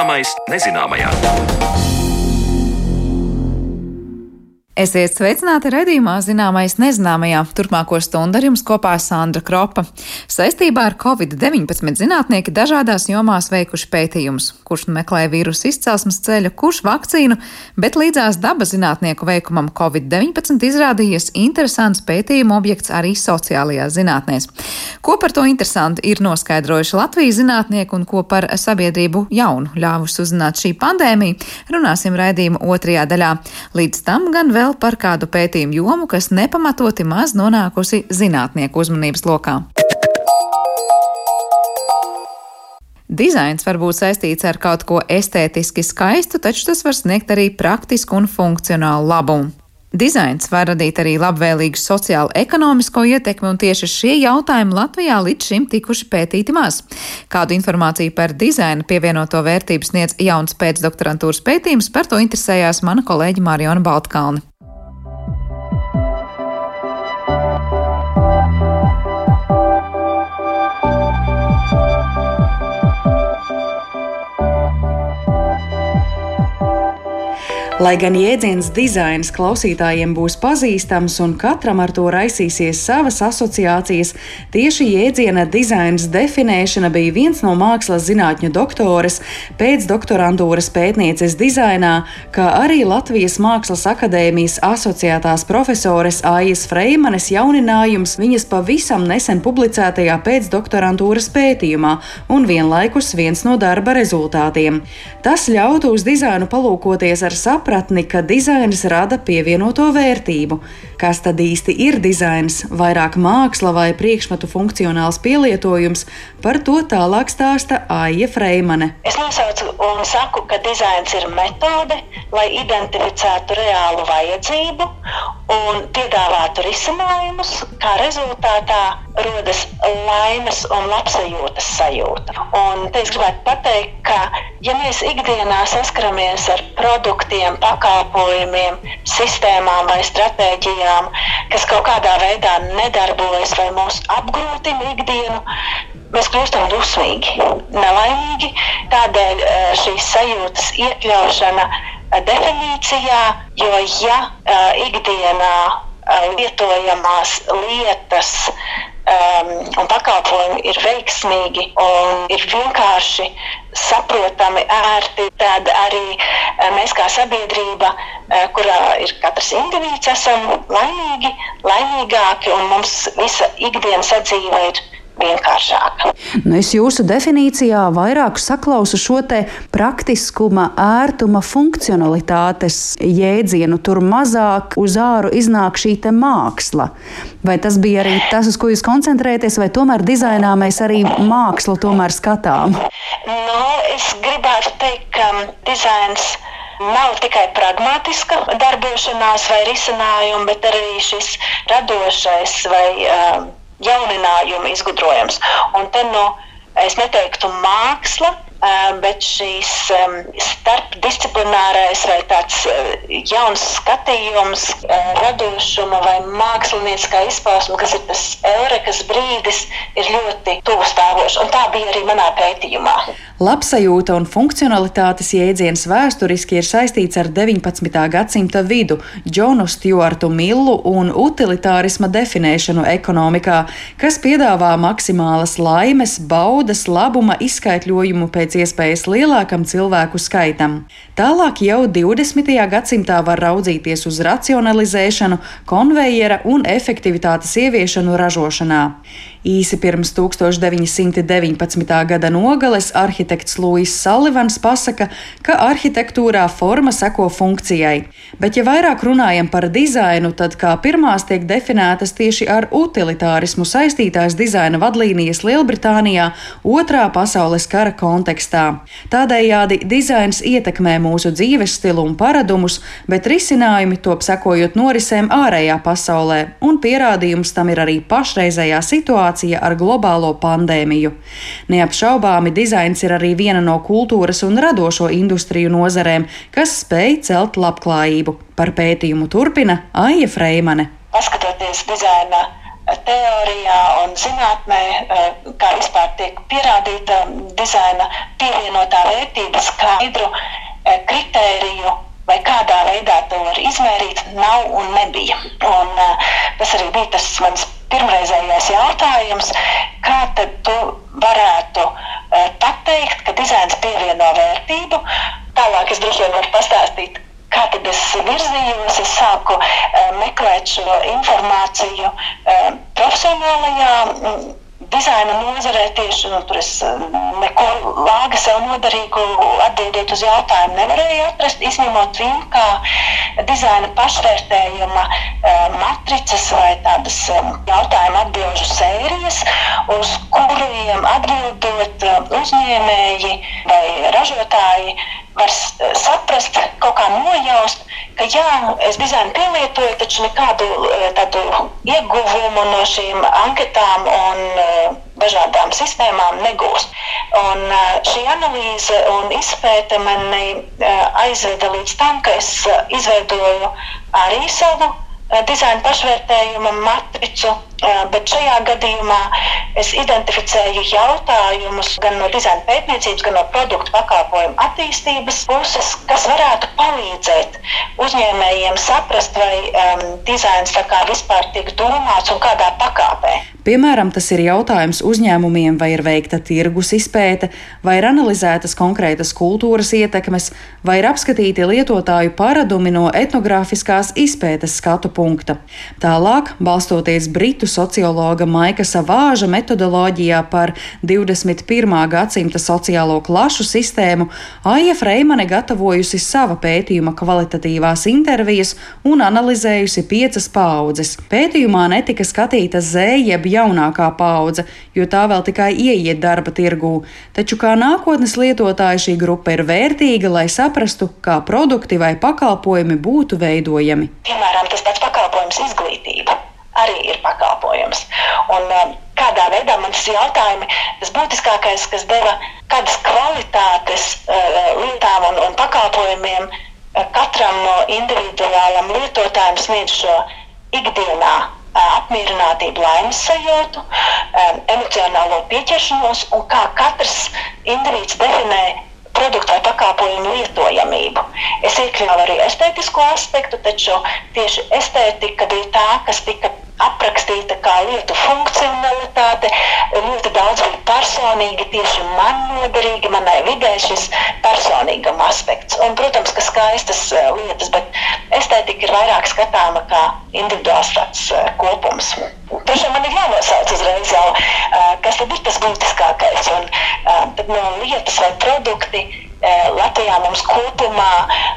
Zināmais nezināmajā. Esiet sveicināti redzījumā zināmais nezināmajā. Turpmāko stundu ar jums kopā Sandra Kropa. Saistībā ar Covid-19 zinātnieki dažādās jomās veikuši pētījumus, kurš meklē vīrusu izcelsmes ceļu, kurš vakcīnu, bet līdzās dabas zinātnieku veikumam Covid-19 izrādījies interesants pētījumu objekts arī sociālajās zinātnēs. Ko par to interesanti ir noskaidrojuši Latvijas zinātnieki un ko par sabiedrību jaunu ļāvusi uzzināt šī pandēmija, runāsim raidījuma otrajā daļā. Līdz tam gan vēl vēl par kādu pētījumu jomu, kas nepamatoti maz nonākusi zinātnieku uzmanības lokā. Dizains var būt saistīts ar kaut ko estētiski skaistu, taču tas var sniegt arī praktisku un funkcionālu labumu. Dizains var radīt arī labvēlīgu sociālo-ekonomisko ietekmi, un tieši šie jautājumi Latvijā līdz šim tikuši pētīti maz. Kādu informāciju par dizaina pievienoto vērtību sniedz jauns pēcdoktorantūras pētījums, par to interesējās mana kolēģi Mariona Baltkalni. Lai gan jēdziens dizains klausītājiem būs pazīstams un katram ar to raisīsies savas asociācijas, tieši jēdziena dizains definēšana bija viens no mākslas zinātņu doktores, pēcdoktorantūras pētnieces dizainā, kā arī Latvijas Mākslas akadēmijas asociētās profesores Aijas Freimanes jauninājums viņas pavisam nesen publicētajā pēcdoktorantūras pētījumā un vienlaikus viens no darba rezultātiem. Tas ļautu uz dizainu palūkoties ar saprātu sapratni, ka dizains rada pievienoto vērtību. Kas tad īsti ir dizains? Vairāk māksla vai priekšmetu funkcionāls pielietojums, par to tālāk stāsta Aija Freimane. Es nosaucu un saku, ka dizains ir metode, lai identificētu reālu vajadzību un piedāvātu risinājumus, kā rezultātā rodas laimes un labsajūtas sajūta. Un te es gribētu pateikt, ka, ja mēs ikdienā saskaramies ar produktiem, pakalpojumiem, sistēmām vai stratēģijām, kas kaut kādā veidā nedarbojas vai mūs apgrūtina ikdienu, mēs kļūstam dusmīgi, nelaimīgi. Tādēļ eh, šīs sajūtas iekļaušana definīcijā, jo ja uh, ikdienā lietojamās lietas um, un pakalpojumi ir veiksmīgi un ir vienkārši saprotami, ērti, tad arī uh, mēs kā sabiedrība, uh, kurā ir katrs indivīds, esam laimīgi, laimīgāki un mums visa ikdienas sadzīve ir vienkāršāka. Nu, es jūsu definīcijā vairāk saklausu šo praktiskuma, ērtuma, funkcionalitātes jēdzienu. Tur mazāk uz āru iznāk šī māksla. Vai tas bija arī tas, uz ko jūs koncentrējaties, vai tomēr dizainā mēs arī mākslu tomēr skatām? Nu, es gribētu teikt, ka dizains nav tikai pragmatiska darbošanās vai risinājuma, bet arī šis radošais vai uh, jauninājumu izgudrojums. Un te nu, es neteiktu māksla, bet šīs starpdisciplinārais vai tāds jauns skatījums, radošuma vai mākslinieckā izpausme, kas ir tas eurekas brīdis, ir ļoti tuvu stāvošs. Un tā bija arī manā pētījumā. Labsajūta un funkcionalitātes jēdziens vēsturiski ir saistīts ar 19. gadsimta vidu, Džonu Stjuartu Millu un utilitārisma definēšanu ekonomikā, kas piedāvā maksimālas laimes, baudas, labuma izskaitļojumu pēc iespējas lielākam cilvēku skaitam. Tālāk jau 20. gadsimtā var raudzīties uz racionalizēšanu, konvejera un efektivitātes ieviešanu ražošanā. Īsi pirms 1919. gada nogales arhitekts Lūis Salivans pasaka, ka arhitektūrā forma seko funkcijai, bet ja vairāk runājam par dizainu, tad kā pirmās tiek definētas tieši ar utilitārismu saistītās dizaina vadlīnijas Lielbritānijā otrā pasaules kara kontekstā. Tādējādi dizains ietekmē mūsu dzīves stilu un paradumus, bet risinājumi top sekojot norisēm ārējā pasaulē, un pierādījums tam ir arī pašreizējā situācija situācija ar globālo pandēmiju. Neapšaubāmi dizains ir arī viena no kultūras un radošo industriju nozarēm, kas spēj celt labklājību. Par pētījumu turpina Aija Freimane. Paskatoties dizaina teorijā un zinātnē, kā vispār tiek pierādīta dizaina pievienotā vērtība skaidru kritēriju vai kādā veidā to var izmērīt, nav un nebija. Un, uh, tas arī bija tas mans pirmreizējais jautājums, kā tad tu varētu uh, pateikt, ka dizains pievieno vērtību. Tālāk es droši vien varu pastāstīt, kā tad es virzījos. Es sāku uh, meklēt šo informāciju uh, profesionālajā. Um, dizaina nozarē tieši nu, tur es eh, neko lāga sev noderīgu atbildēt uz jautājumu nevarēju atrast, izņemot viņu kā dizaina pašvērtējuma eh, matricas vai tādas eh, jautājuma atbilžu sērijas, uz kuriem atbildot uzņēmēji vai ražotāji var saprast, kaut kā nojaust, ka jā, es dizainu pielietoju, taču nekādu tādu ieguvumu no šīm anketām un dažādām sistēmām negūst. Un šī analīze un izpēte mani aizveda līdz tam, ka es izveidoju arī savu dizaina pašvērtējuma matricu, bet šajā gadījumā es identificēju jautājumus gan no dizaina pētniecības, gan no produktu pakalpojumu attīstības puses, kas varētu palīdzēt uzņēmējiem saprast, vai um, dizains vispār tiek domāts un kādā pakāpē. Piemēram, tas ir jautājums uzņēmumiem, vai ir veikta tirgus izpēte, vai ir analizētas konkrētas kultūras ietekmes, vai ir apskatīti lietotāju paradumi no etnogrāfiskās izpētes skatu punkta. Tālāk, balstoties britu sociologa Maika Savāža metodoloģijā par 21. gadsimta sociālo klašu sistēmu, Aija Freimane gatavojusi sava pētījuma kvalitatīvās intervijas un analizējusi piecas paudzes. Pētījumā netika skatīta zēja jaunākā paudze, jo tā vēl tikai ieiet darba tirgū. Taču kā nākotnes lietotāja šī grupa ir vērtīga, lai saprastu, kā produkti vai pakalpojumi būtu veidojami. Piemēram, tas pats pakalpojums izglītība arī ir pakalpojums. Un, um, kādā veidā man tas jautājumi, tas būtiskākais, kas deva kādas kvalitātes uh, lietām un, un pakalpojumiem uh, katram individuālam lietotājam sniedz šo ikdienā apmierinātību, laimes sajūtu, emocionālo pieķeršanos un kā katrs indivīds definē produktu vai pakalpojumu lietojamību. Es iekļāvu arī estētisko aspektu, taču tieši estētika bija tā, kas tika aprakstīta kā lietu funkcionalitāte. Ļoti daudz bija personīgi, tieši man noderīgi, manai vidē šis personīgam aspekts. Un, protams, ka skaistas eh, lietas, bet estētika ir vairāk skatāma kā individuāls tāds eh, kopums. Taču man ir jānosauc uzreiz jau, eh, kas tad ir tas būtiskākais. Un, tad no lietas vai produkti Latvijā mums kopumā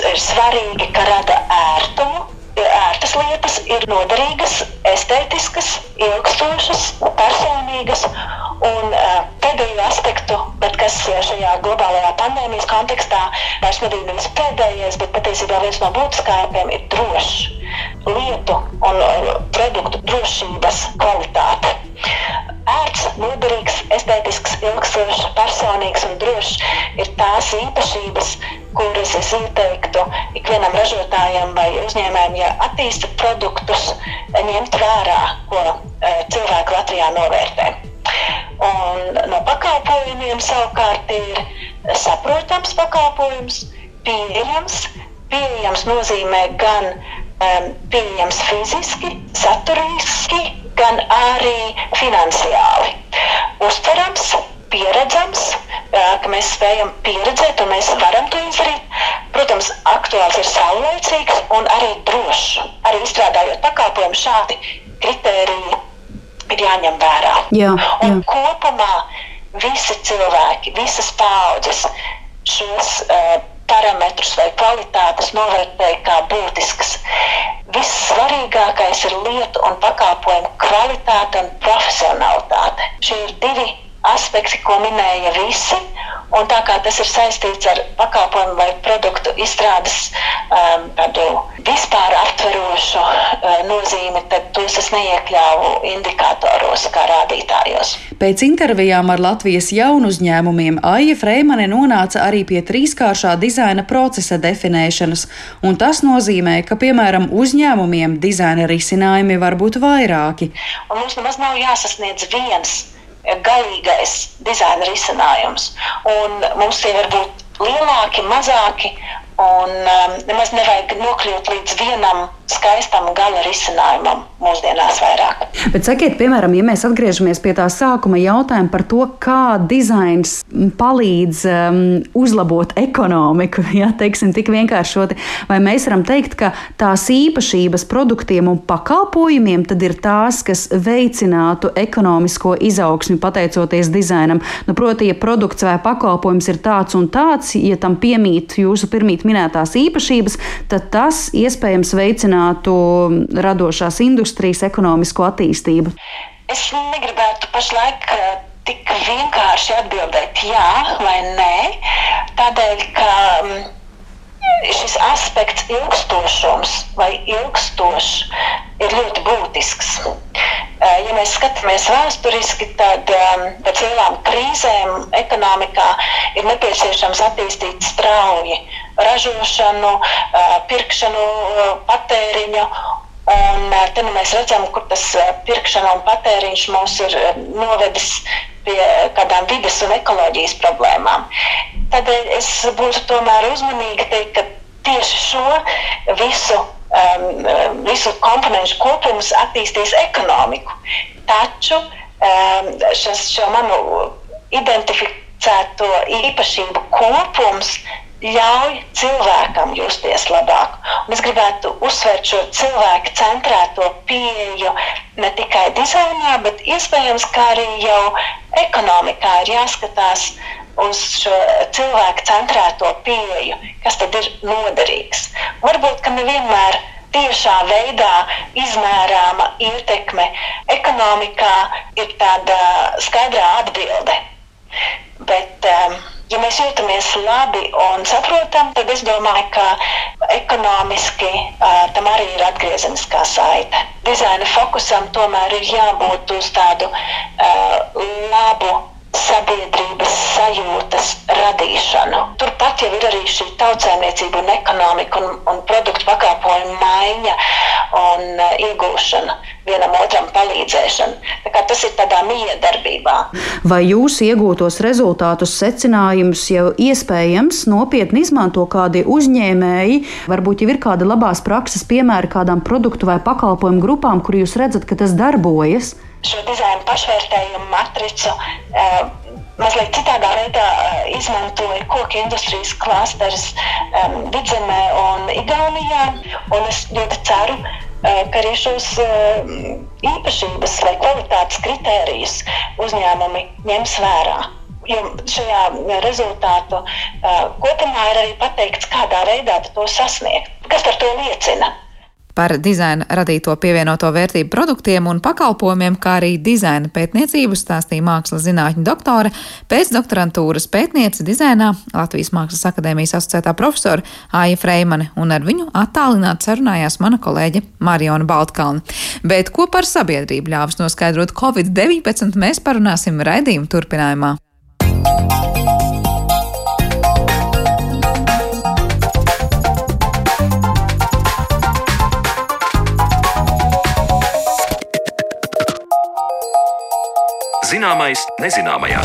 ir svarīgi, ka rada ērtumu, ērtas lietas, ir noderīgas, estētiskas, ilgstošas, personīgas. Un uh, pēdējo aspektu, kas šajā globālajā pandēmijas kontekstā vairs nebija nevis pēdējais, bet patiesībā viens no būtiskākajiem ir drošs lietu un produktu drošības kvalitāte. Ērts, noderīgs, estētisks, ilgstošs, personīgs un drošs ir tās īpašības, kuras es ieteiktu ikvienam ražotājam vai uzņēmējam, ja attīsta produktus, ņemt vērā, ko cilvēki Latvijā novērtē. Un no pakalpojumiem savukārt ir saprotams pakalpojums, pieejams. Pieejams nozīmē gan um, pieejams fiziski, saturiski, gan arī finansiāli. Uztverams, pieredzams, ka mēs spējam pieredzēt un mēs varam to izdarīt. Protams, aktuāls ir saulēcīgs un arī drošs. Arī izstrādājot pakalpojumu šādi kritēriji ir jāņem vērā. Jā, jā. Un kopumā visi cilvēki, visas paudzes šos uh, parametrus vai kvalitātes novērtēja kā būtiskas. Vissvarīgākais ir lietu un pakalpojumu kvalitāte un profesionalitāte. Šie ir divi aspekti, ko minēja visi. Un tā kā tas ir saistīts ar pakalpojumu vai produktu izstrādes um, tādu vispār aptverošu uh, nozīmi, tad tos es neiekļāvu indikatoros kā rādītājos. Pēc intervijām ar Latvijas jaunu uzņēmumiem Aija Freimane nonāca arī pie trīskāršā dizaina procesa definēšanas, un tas nozīmē, ka, piemēram, uzņēmumiem dizaina risinājumi var būt vairāki. Un mums nemaz nav jāsasniedz viens galīgais dizaina risinājums. Un mums tie var būt lielāki, mazāki, Un um, nemaz nevajag nokļūt līdz vienam skaistam gala risinājumam mūsdienās vairāk. Bet sakiet, piemēram, ja mēs atgriežamies pie tā sākuma jautājuma par to, kā dizains palīdz um, uzlabot ekonomiku, ja teiksim tik vienkāršoti, vai mēs varam teikt, ka tās īpašības produktiem un pakalpojumiem tad ir tās, kas veicinātu ekonomisko izaugsmi pateicoties dizainam. Nu, proti, ja produkts vai pakalpojums ir tāds un tāds, ja tam piemīt jūsu pirmīt minētās īpašības, tad tas iespējams veicinātu radošās industrijas ekonomisko attīstību. Es negribētu pašlaik eh, tik vienkārši atbildēt jā vai nē, tādēļ, ka mm, šis aspekts ilgstošums vai ilgstošs ir ļoti būtisks. Ja mēs skatāmies vēsturiski, tad pēc lielām krīzēm ekonomikā ir nepieciešams attīstīt strauji ražošanu, pirkšanu, patēriņu. Un te nu mēs redzam, kur tas pirkšana un patēriņš mūs ir novedis pie kādām vidas un ekoloģijas problēmām. Tādēļ es būtu tomēr uzmanīga teikt, ka tieši šo visu um, visu komponentu kopums attīstīs ekonomiku. Taču um, šas, šo manu identificēto īpašību kopums ļauj cilvēkam justies labāk. Un es gribētu uzsvērt šo cilvēku centrēto pieeju ne tikai dizainā, bet iespējams, kā arī jau ekonomikā ir jāskatās uz šo cilvēku centrēto pieeju, kas tad ir noderīgs. Varbūt, ka nevienmēr tiešā veidā izmērāma ietekme ekonomikā ir tāda skaidrā atbilde. Bet, um, ja mēs jūtamies labi un saprotam, tad es domāju, ka ekonomiski tam arī ir atgriezeniskā saite. Dizaina fokusam tomēr ir jābūt uz tādu uh, labu sabiedrības sajūtas radīšanu. Turpat jau ir arī šī tautsēmniecība un ekonomika un, un produktu pakalpojumu maiņa un uh, iegūšana, vienam otram palīdzēšana. Tas ir tādā miedarbībā. Vai jūsu iegūtos rezultātus, secinājumus jau iespējams nopietni izmanto kādi uzņēmēji? Varbūt jau ir kāda labās prakses piemēra kādām produktu vai pakalpojumu grupām, kur jūs redzat, ka tas darbojas? šo dizaina pašvērtējumu matricu uh, mazliet citādā veidā uh, izmantoja koku industrijas klasteris um, Vidzemē un Igaunijā. Un es ļoti ceru, uh, ka arī šos īpašības vai kvalitātes kritērijus uzņēmumi ņems vērā. Jo šajā rezultātu kopumā ir arī pateikts, kādā veidā to sasniegt. Kas par to liecina? Par dizaina radīto pievienoto vērtību produktiem un pakalpojumiem, kā arī dizaina pētniecību stāstīja mākslas zinātņu doktore, pēcdoktorantūras pētniece dizainā Latvijas Mākslas akadēmijas asociētā profesora Aija Freimane, un ar viņu attālināti sarunājās mana kolēģe Mariona Baltkalna. Bet ko par sabiedrību ļāvis noskaidrot Covid-19 mēs parunāsim raidījuma turpinājumā. Zināmais nezināmajā.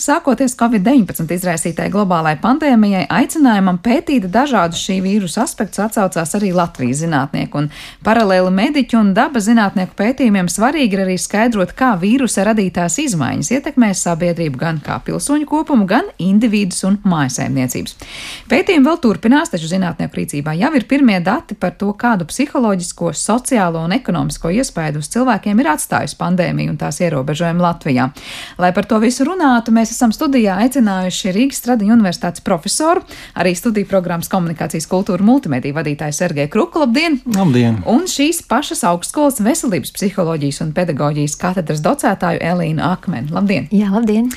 Sākoties Covid-19 izraisītai globālai pandēmijai, aicinājumam pētīt dažādus šī vīrusa aspektus atsaucās arī Latvijas zinātnieki, un paralēli mediķu un dabas zinātnieku pētījumiem svarīgi ir arī skaidrot, kā vīrusa radītās izmaiņas ietekmē sabiedrību gan kā pilsoņu kopumu, gan individus un mājasēmniecības. Pētījumi vēl turpinās, taču zinātnieku rīcībā jau ir pirmie dati par to, kādu psiholoģisko, sociālo un ekonomisko iespēju uz cilvēkiem ir atstājusi pandēmija un tās ierobežojumi Latvijā. Lai par to visu runātu, mēs esam studijā aicinājuši Rīgas Stradiņu universitātes profesoru, arī studiju programmas komunikācijas kultūra multimediju vadītāju Sergeju Kruku. Labdien! Labdien! Un šīs pašas augstskolas veselības psiholoģijas un pedagoģijas katedras docētāju Elīnu Akmeni. Labdien! Jā, labdien!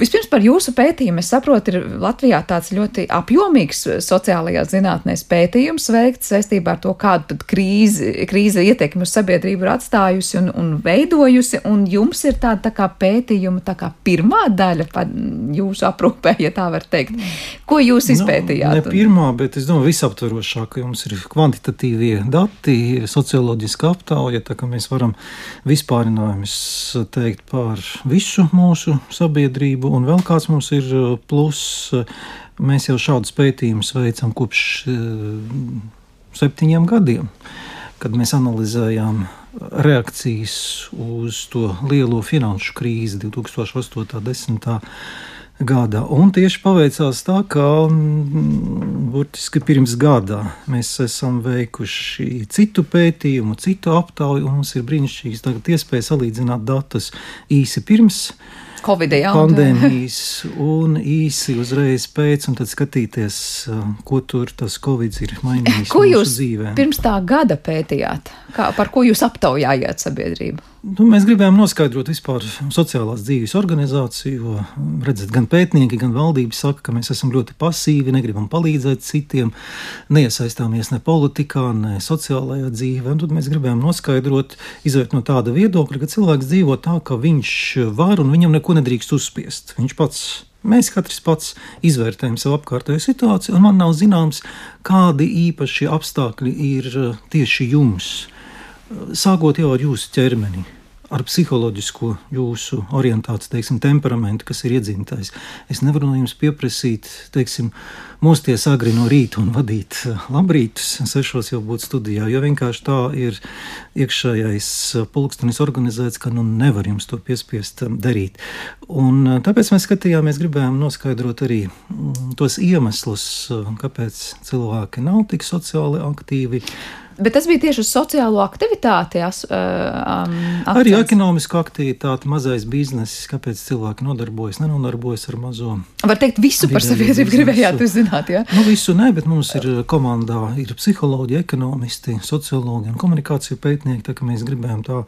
Vispirms par jūsu pētījumu. Es saprotu, ir Latvijā tāds ļoti apjomīgs sociālajās zinātnēs pētījums veikts saistībā ar to, kādu krīzi, krīze ietekmi uz sabiedrību ir atstājusi un, un veidojusi. Un jums ir tāda tā kā pētījuma tā kā pirmā daļa jūsu aprūpē, ja tā var teikt. Ko jūs nu, izpētījāt? Nu, ne pirmā, bet es domāju, visaptvarošāk, ka jums ir kvantitatīvie dati, socioloģiska aptauja, tā ka mēs varam vispārinājumus teikt par visu mūsu sabiedrību attīstību, un vēl kāds mums ir uh, plus. Uh, mēs jau šādus pētījumus veicam kopš uh, septiņiem gadiem, kad mēs analizējām reakcijas uz to lielo finanšu krīzi 2008. un 2010 gada. Un tieši paveicās tā, ka mm, burtiski pirms gada mēs esam veikuši citu pētījumu, citu aptauju, un mums ir brīnišķīgs iespēja salīdzināt datus īsi pirms Covid, jā, pandēmijas un īsi uzreiz pēc, un tad skatīties, ko tur tas Covid ir mainījis. Ko jūs dzīvē. pirms tā gada pētījāt? Kā, par ko jūs aptaujājāt sabiedrību? Nu, mēs gribējām noskaidrot vispār sociālās dzīves organizāciju, redzat, gan pētnieki, gan valdība saka, ka mēs esam ļoti pasīvi, negribam palīdzēt citiem, neiesaistāmies ne politikā, ne sociālajā dzīvē. Un tad mēs gribējām noskaidrot, izvērt no tāda viedokļa, ka cilvēks dzīvo tā, ka viņš var un viņam neko nedrīkst uzspiest. Viņš pats Mēs katrs pats izvērtējam savu apkārtējo situāciju, un man nav zināms, kādi īpaši apstākļi ir tieši jums sākot jau ar jūsu ķermeni. Ar psiholoģisko jūsu orientāciju, teiksim, temperamentu, kas ir iedzimtais. Es nevaru no jums pieprasīt, teiksim, mosties agri no rīta un vadīt eh, labrītus, sešos jau būt studijā, jo vienkārši tā ir iekšējais eh, pulkstenis organizēts, ka nu nevar jums to piespiest eh, darīt. Un tāpēc mēs skatījāmies, gribējām noskaidrot arī mm, tos iemeslus, kāpēc cilvēki nav tik sociāli aktīvi Bet tas bija tieši uz sociālo aktivitāti. As, uh, um, akcents. Arī ekonomisku aktivitāti, mazais bizness, kāpēc cilvēki nodarbojas, nenodarbojas ar mazo. Var teikt, visu par sabiedrību gribējāt uzzināt? Ja? Nu, visu ne, bet mums ir komandā ir psiholoģi, ekonomisti, sociologi un komunikāciju pētnieki, tā mēs gribējām tā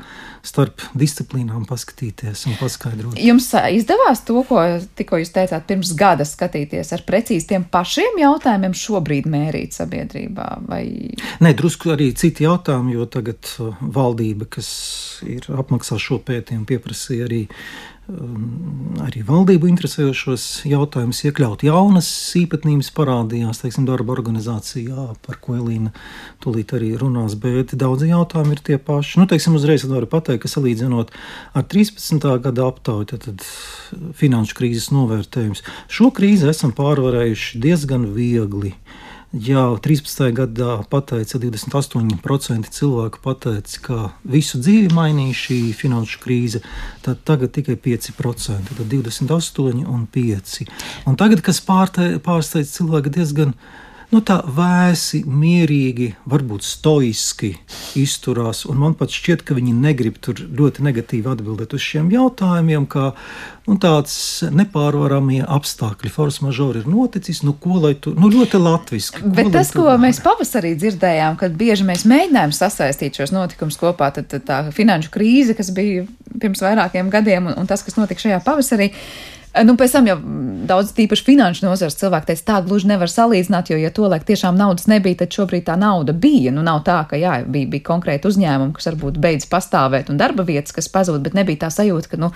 starp disciplīnām paskatīties un paskaidrot. Jums izdevās to, ko tikko jūs teicāt, pirms gada skatīties ar precīzi tiem pašiem jautājumiem šobrīd mērīt sabiedrībā? Vai... Nē, drusku arī citi jautājumi, jo tagad uh, valdība, kas ir apmaksā šo pētījumu, pieprasīja arī, arī valdību interesējošos jautājumus iekļaut. Jaunas īpatnības parādījās, teiksim, darba organizācijā, par ko Elīna tūlīt arī runās, bet daudzi jautājumi ir tie paši. Nu, teiksim, uzreiz varu pateikt, ka salīdzinot ar 13. gada aptauju, tad, tad finanšu krīzes novērtējums, šo krīzi esam pārvarējuši diezgan viegli. Jā, 13. gadā pateica, 28% cilvēku pateica, ka visu dzīvi mainīja šī finanšu krīze, tad tagad tikai 5%, tad 28 un 5. Un tagad, kas pārsteidz cilvēku diezgan nu, tā vēsi, mierīgi, varbūt stoiski izturās. Man pat šķiet, ka viņi negrib tur ļoti negatīvi atbildēt uz šiem jautājumiem, kā nu, tāds nepārvaramie apstākļi. Force majeure ir noticis, nu, ko lai tu, nu, ļoti latviski. Bet tas, ko var? mēs pavasarī dzirdējām, kad bieži mēs mēģinājām sasaistīt šos notikumus kopā, tad, tad tā finanšu krīze, kas bija pirms vairākiem gadiem, un, un tas, kas notika šajā pavasarī. Nu, pēc tam jau daudz tīpaši finanšu nozars cilvēki teica, tā gluži nevar salīdzināt, jo, ja to laik tiešām naudas nebija, tad šobrīd tā nauda bija. Nu, nav tā, ka jā, bija, bija konkrēti uzņēmumi, kas varbūt beidz pastāvēt un darba vietas, kas pazūd, bet nebija tā sajūta, ka, nu,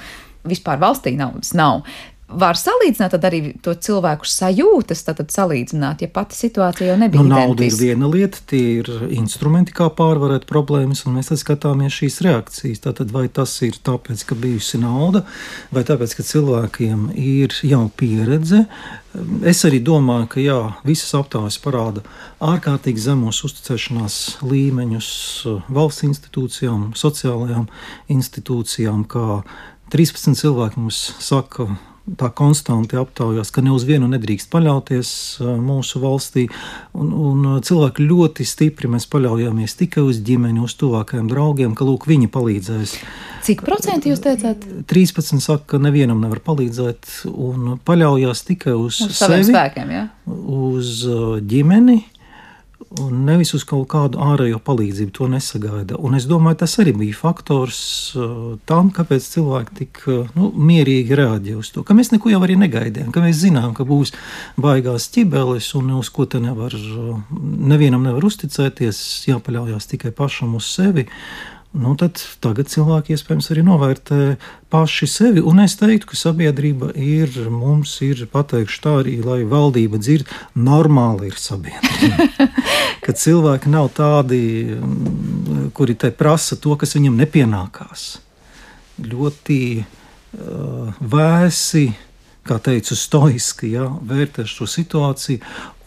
vispār valstī naudas nav var salīdzināt arī to cilvēku sajūtas, tad salīdzināt, ja pati situācija jau nebija. Nu, nauda identiska. ir viena lieta, tie ir instrumenti, kā pārvarēt problēmas, un mēs skatāmies šīs reakcijas. Tātad, vai tas ir tāpēc, ka bijusi nauda, vai tāpēc, ka cilvēkiem ir jau pieredze. Es arī domāju, ka jā, visas aptaujas parāda ārkārtīgi zemos uzticēšanās līmeņus valsts institūcijām, sociālajām institūcijām, kā 13 cilvēki mums saka, tā konstanti aptaujās, ka ne uz vienu nedrīkst paļauties mūsu valstī. Un, un cilvēki ļoti stipri mēs paļaujamies tikai uz ģimeni, uz tuvākajiem draugiem, ka lūk, viņi palīdzēs. Cik procenti jūs teicāt? 13 saka, ka nevienam nevar palīdzēt un paļaujas tikai uz, uz sevi, spēkiem, ja? uz ģimeni un nevis uz kaut kādu ārējo palīdzību. To nesagaida. Un es domāju, tas arī bija faktors uh, tam, kāpēc cilvēki tik uh, nu, mierīgi reaģē uz to. Ka mēs neko jau arī negaidījām, ka mēs zinām, ka būs baigās ķibeles un uz ko te nevar, uh, nevienam nevar uzticēties, jāpaļaujas tikai pašam uz sevi. Nu, tad tagad cilvēki iespējams arī novērtē paši sevi. Un es teiktu, ka sabiedrība ir, mums ir pateikšu tā arī, lai valdība dzird, normāli ir sabiedrība. ka cilvēki nav tādi, mm, kuri te prasa to, kas viņam nepienākās. Ļoti uh, vēsi kā teicu, stoiski ja, vērtē šo situāciju,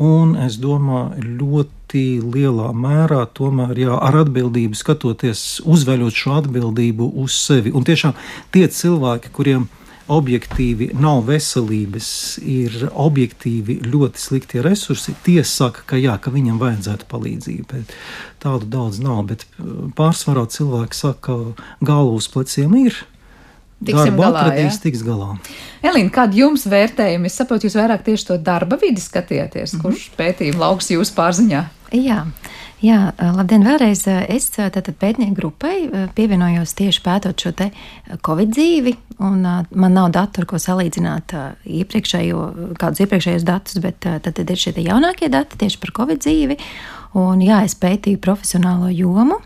un es domāju, ļoti lielā mērā tomēr jā, ar atbildību skatoties, uzveļot šo atbildību uz sevi. Un tiešām tie cilvēki, kuriem objektīvi nav veselības, ir objektīvi ļoti slikti resursi, tie saka, ka, jā, ka viņam vajadzētu palīdzību. Tādu daudz nav, bet pārsvarā cilvēki saka, ka galvu uz pleciem ir Tiksim darbu galā, atradīs, ja? tiks galā. Elīna, kāda jums vērtējumi? Es saprotu, jūs vairāk tieši to darba vidi skatieties, mm -hmm. kurš pētījuma lauks jūsu pārziņā. Jā. Jā, labdien, vēlreiz. Es tātad pētnieku grupai pievienojos tieši pētot šo te Covid dzīvi, un man nav datu, ar ko salīdzināt iepriekšējo, kādus iepriekšējos datus, bet tad ir šie jaunākie dati tieši par Covid dzīvi, un jā, es pētīju profesionālo jomu,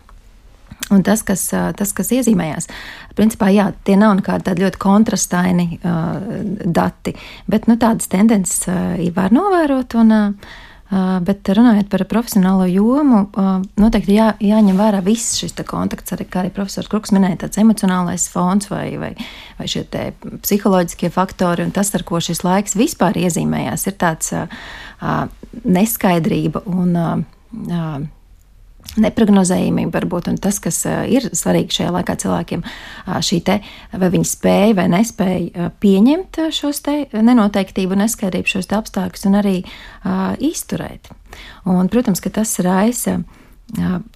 Un tas, kas, tas, kas iezīmējās, principā, jā, tie nav nekādi ļoti kontrastaini uh, dati, bet nu, tādas tendences uh, var novērot. Un, uh, Bet runājot par profesionālo jomu, noteikti jā, jāņem vērā viss šis kontakts, arī, kā arī profesors Kruks minēja, tāds emocionālais fons vai, vai, vai šie psiholoģiskie faktori, un tas, ar ko šis laiks vispār iezīmējās, ir tāds neskaidrība un neprognozējumība varbūt, tas, kas ir svarīgi šajā laikā cilvēkiem, šī te, vai viņi spēja vai nespēja pieņemt šos te nenoteiktību, neskaidrību, šos te apstākļus un arī uh, izturēt. Un, protams, ka tas raisa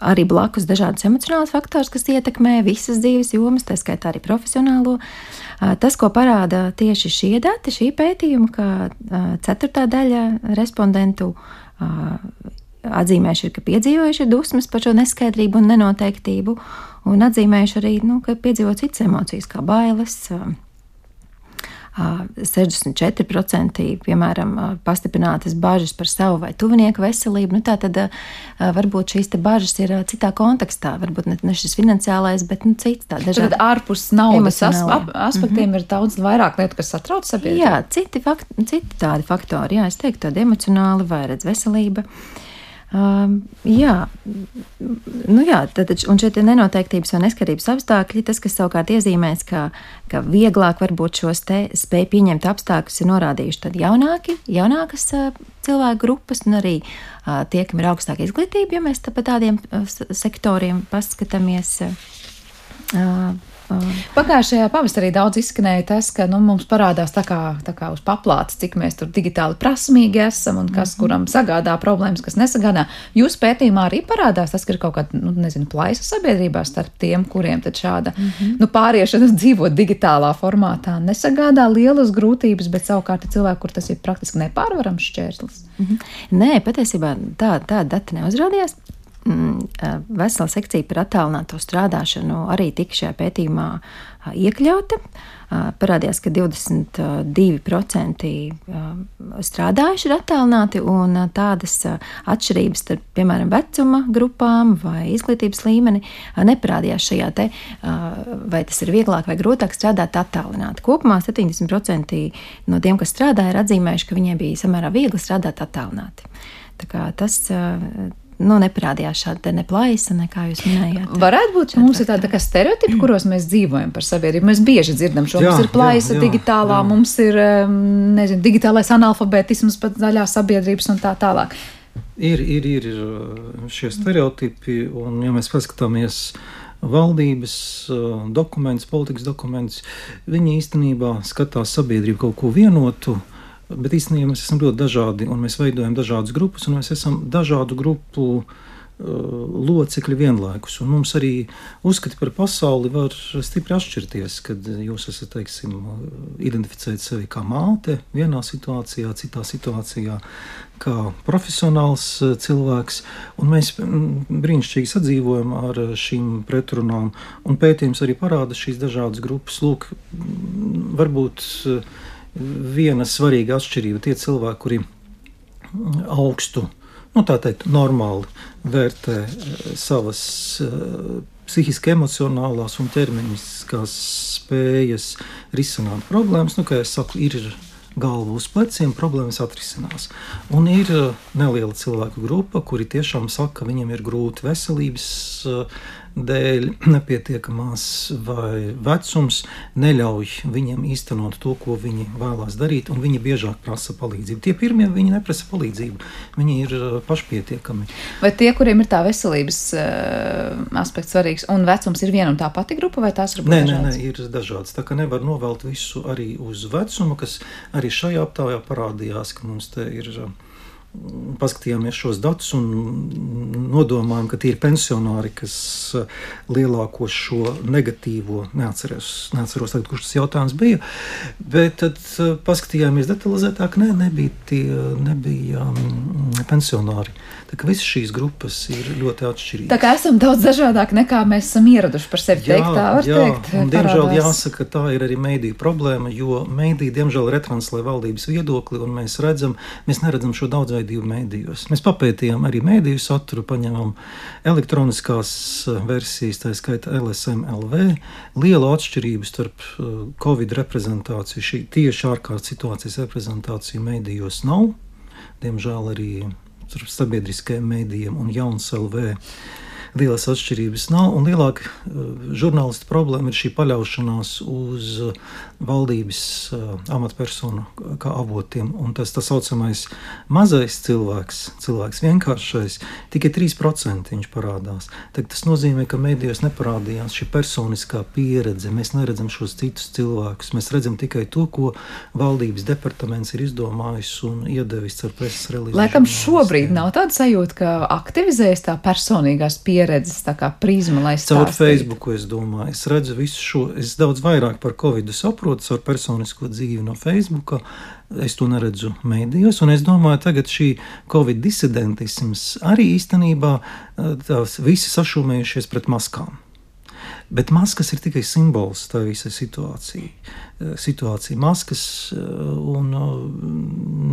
arī blakus dažādus emocionālus faktorus, kas ietekmē visas dzīves jomas, tā skaitā arī profesionālo. Tas, ko parāda tieši šie dati, šī pētījuma, ka ceturtā daļa respondentu atzīmējuši, ir, ka piedzīvojuši dusmas par šo neskaidrību un nenoteiktību, un atzīmējuši arī, nu, ka piedzīvo citas emocijas, kā bailes. 64% piemēram pastiprinātas bažas par savu vai tuvinieku veselību. Nu, tad varbūt šīs bažas ir citā kontekstā. Varbūt ne, ne šis finansiālais, bet nu, cits tad ārpus naudas aspektiem mm -hmm. ir daudz vairāk lietu, kas satrauc sabiedrību. Jā, citi, fakt, citi tādi faktori, jā, es teiktu, tādi emocionāli vai redz veselība. Uh, Um, jā, nu jā tad, un šie nenoteiktības un neskarības apstākļi, tas, kas savukārt iezīmēs, ka, ka vieglāk varbūt šos te spēju pieņemt apstākļus, ir norādījuši tad jaunāki, jaunākas uh, cilvēku grupas un arī uh, tie, kam ir augstāka izglītība, ja mēs tā pa tādiem uh, sektoriem paskatāmies. Uh, Pagājušajā pavasarī daudz izskanēja tas, ka nu, mums parādās tā kā, tā kā uz paplātes, cik mēs tur digitāli prasmīgi esam un kas, mm -hmm. kuram sagādā problēmas, kas nesagādā. Jūsu pētījumā arī parādās tas, ka ir kaut kāda, nu, nezinu, plaisa sabiedrībā starp tiem, kuriem tad šāda mm -hmm. nu, pāriešana dzīvot digitālā formātā nesagādā lielas grūtības, bet savukārt ir cilvēki, kur tas ir praktiski nepārvarams šķērslis. Mm -hmm. Nē, patiesībā tā, tā dati neuzrādījās. Mm, vesela sekcija par attālināto strādāšanu arī tika šajā pētījumā iekļauta. Parādījās, ka 22% strādājuši ir attālināti, un tādas atšķirības starp, piemēram, vecuma grupām vai izglītības līmeni neparādījās šajā te, vai tas ir vieglāk vai grūtāk strādāt attālināti. Kopumā 70% no tiem, kas strādāja, ir atzīmējuši, ka viņiem bija samērā viegli strādāt attālināti. Tas nu, neparādījās šāda neplaisa, nekā jūs minējāt. Varētu būt, ka mums ir tāda tā stereotipa, kuros mēs dzīvojam par sabiedrību. Mēs bieži dzirdam šo, jā, mums ir plaisa jā, jā, digitālā, jā. mums ir, nezinu, digitālais analfabētisms pat daļā sabiedrības un tā tālāk. Ir, ir, ir šie stereotipi, un ja mēs paskatāmies valdības dokumentus, politikas dokumentus. Viņi īstenībā skatās sabiedrību kaut ko vienotu. Bet īstenībā mēs esam ļoti dažādi, un mēs veidojam dažādas grupas, un mēs esam dažādu grupu uh, locekļi vienlaikus. Un mums arī uzskati par pasauli var stipri atšķirties, kad jūs esat, teiksim, identificējis sevi kā māte vienā situācijā, citā situācijā kā profesionāls cilvēks. Un mēs brīnišķīgi sadzīvojam ar šīm pretrunām, un pētījums arī parāda šīs dažādas grupas. Lūk, varbūt viena svarīga atšķirība tie cilvēki, kuri augstu nu, tā teikt, normāli vērtē eh, savas uh, psihiski emocionālās un ķermeniskās spējas risināt problēmas. Nu, kā jau saku, ir galva uz pleciem, problēmas atrisinās. Un ir uh, neliela cilvēku grupa, kuri tiešām saka, ka viņiem ir grūti veselības dēļ nepietiekamās vai vecums neļauj viņiem īstenot to, ko viņi vēlās darīt, un viņi biežāk prasa palīdzību. Tie pirmie viņi neprasa palīdzību, viņi ir uh, pašpietiekami. Vai tie, kuriem ir tā veselības uh, aspekts svarīgs, un vecums ir viena un tā pati grupa, vai tās ir nē, nē, nē, ir dažādas. Tā kā nevar novelt visu arī uz vecumu, kas arī šajā aptaujā parādījās, ka mums te ir. Uh, paskatījāmies šos datus un nodomājām, ka tie ir pensionāri, kas eh, lielāko šo negatīvo neatceros, neatceros tagad, kurš tas jautājums bija. Bet tad eh, paskatījāmies detalizētāk, nē, nebija tie nebija um, pensionāri. Tā kā visas šīs grupas ir ļoti atšķirīgas. Tā kā esam daudz dažādāk nekā mēs esam ieraduši par sevi teikt, tā var jā, teikt. Un, diemžēl parādās. jāsaka, tā ir arī mēdīju problēma, jo mēdī, diemžēl, retranslē valdības viedokli, un mēs redzam, mēs neredzam šo daudzveidību mēdījos. Mēs papētījām arī mēdīju saturu, paņēmām elektroniskās eh, versijas, tā skaitā LSMLV. Liela atšķirība starp eh, Covid reprezentāciju, šī tieši ārkārtas situācijas reprezentāciju mēdījos nav. Diemžēl arī starp sabiedriskajiem mēdījiem un jauns LV lielas atšķirības nav. Un lielāka uh, žurnālistu problēma ir šī paļaušanās uz valdības uh, amatpersonu kā avotiem. Un tas tā saucamais mazais cilvēks, cilvēks vienkāršais, tikai 3% viņš parādās. Tad tas nozīmē, ka mēdījos neparādījās šī personiskā pieredze. Mēs neredzam šos citus cilvēkus. Mēs redzam tikai to, ko valdības departaments ir izdomājis un iedevis ar preses relīzi. Laikam šobrīd nav tāda sajūta, ka aktivizējas tā personīgās pieredzes pieredzes prizma, lai stāstītu? Caur Facebooku es domāju, es redzu visu šo, es daudz vairāk par Covid saprotu caur personisko dzīvi no Facebooka. Es to neredzu mēdījos, un es domāju, ka šī Covid disidentisms arī īstenībā eh, tās visi sašūmējušies pret maskām. Bet maskas ir tikai simbols tā visai situācijai. Eh, situācija. Maskas eh, un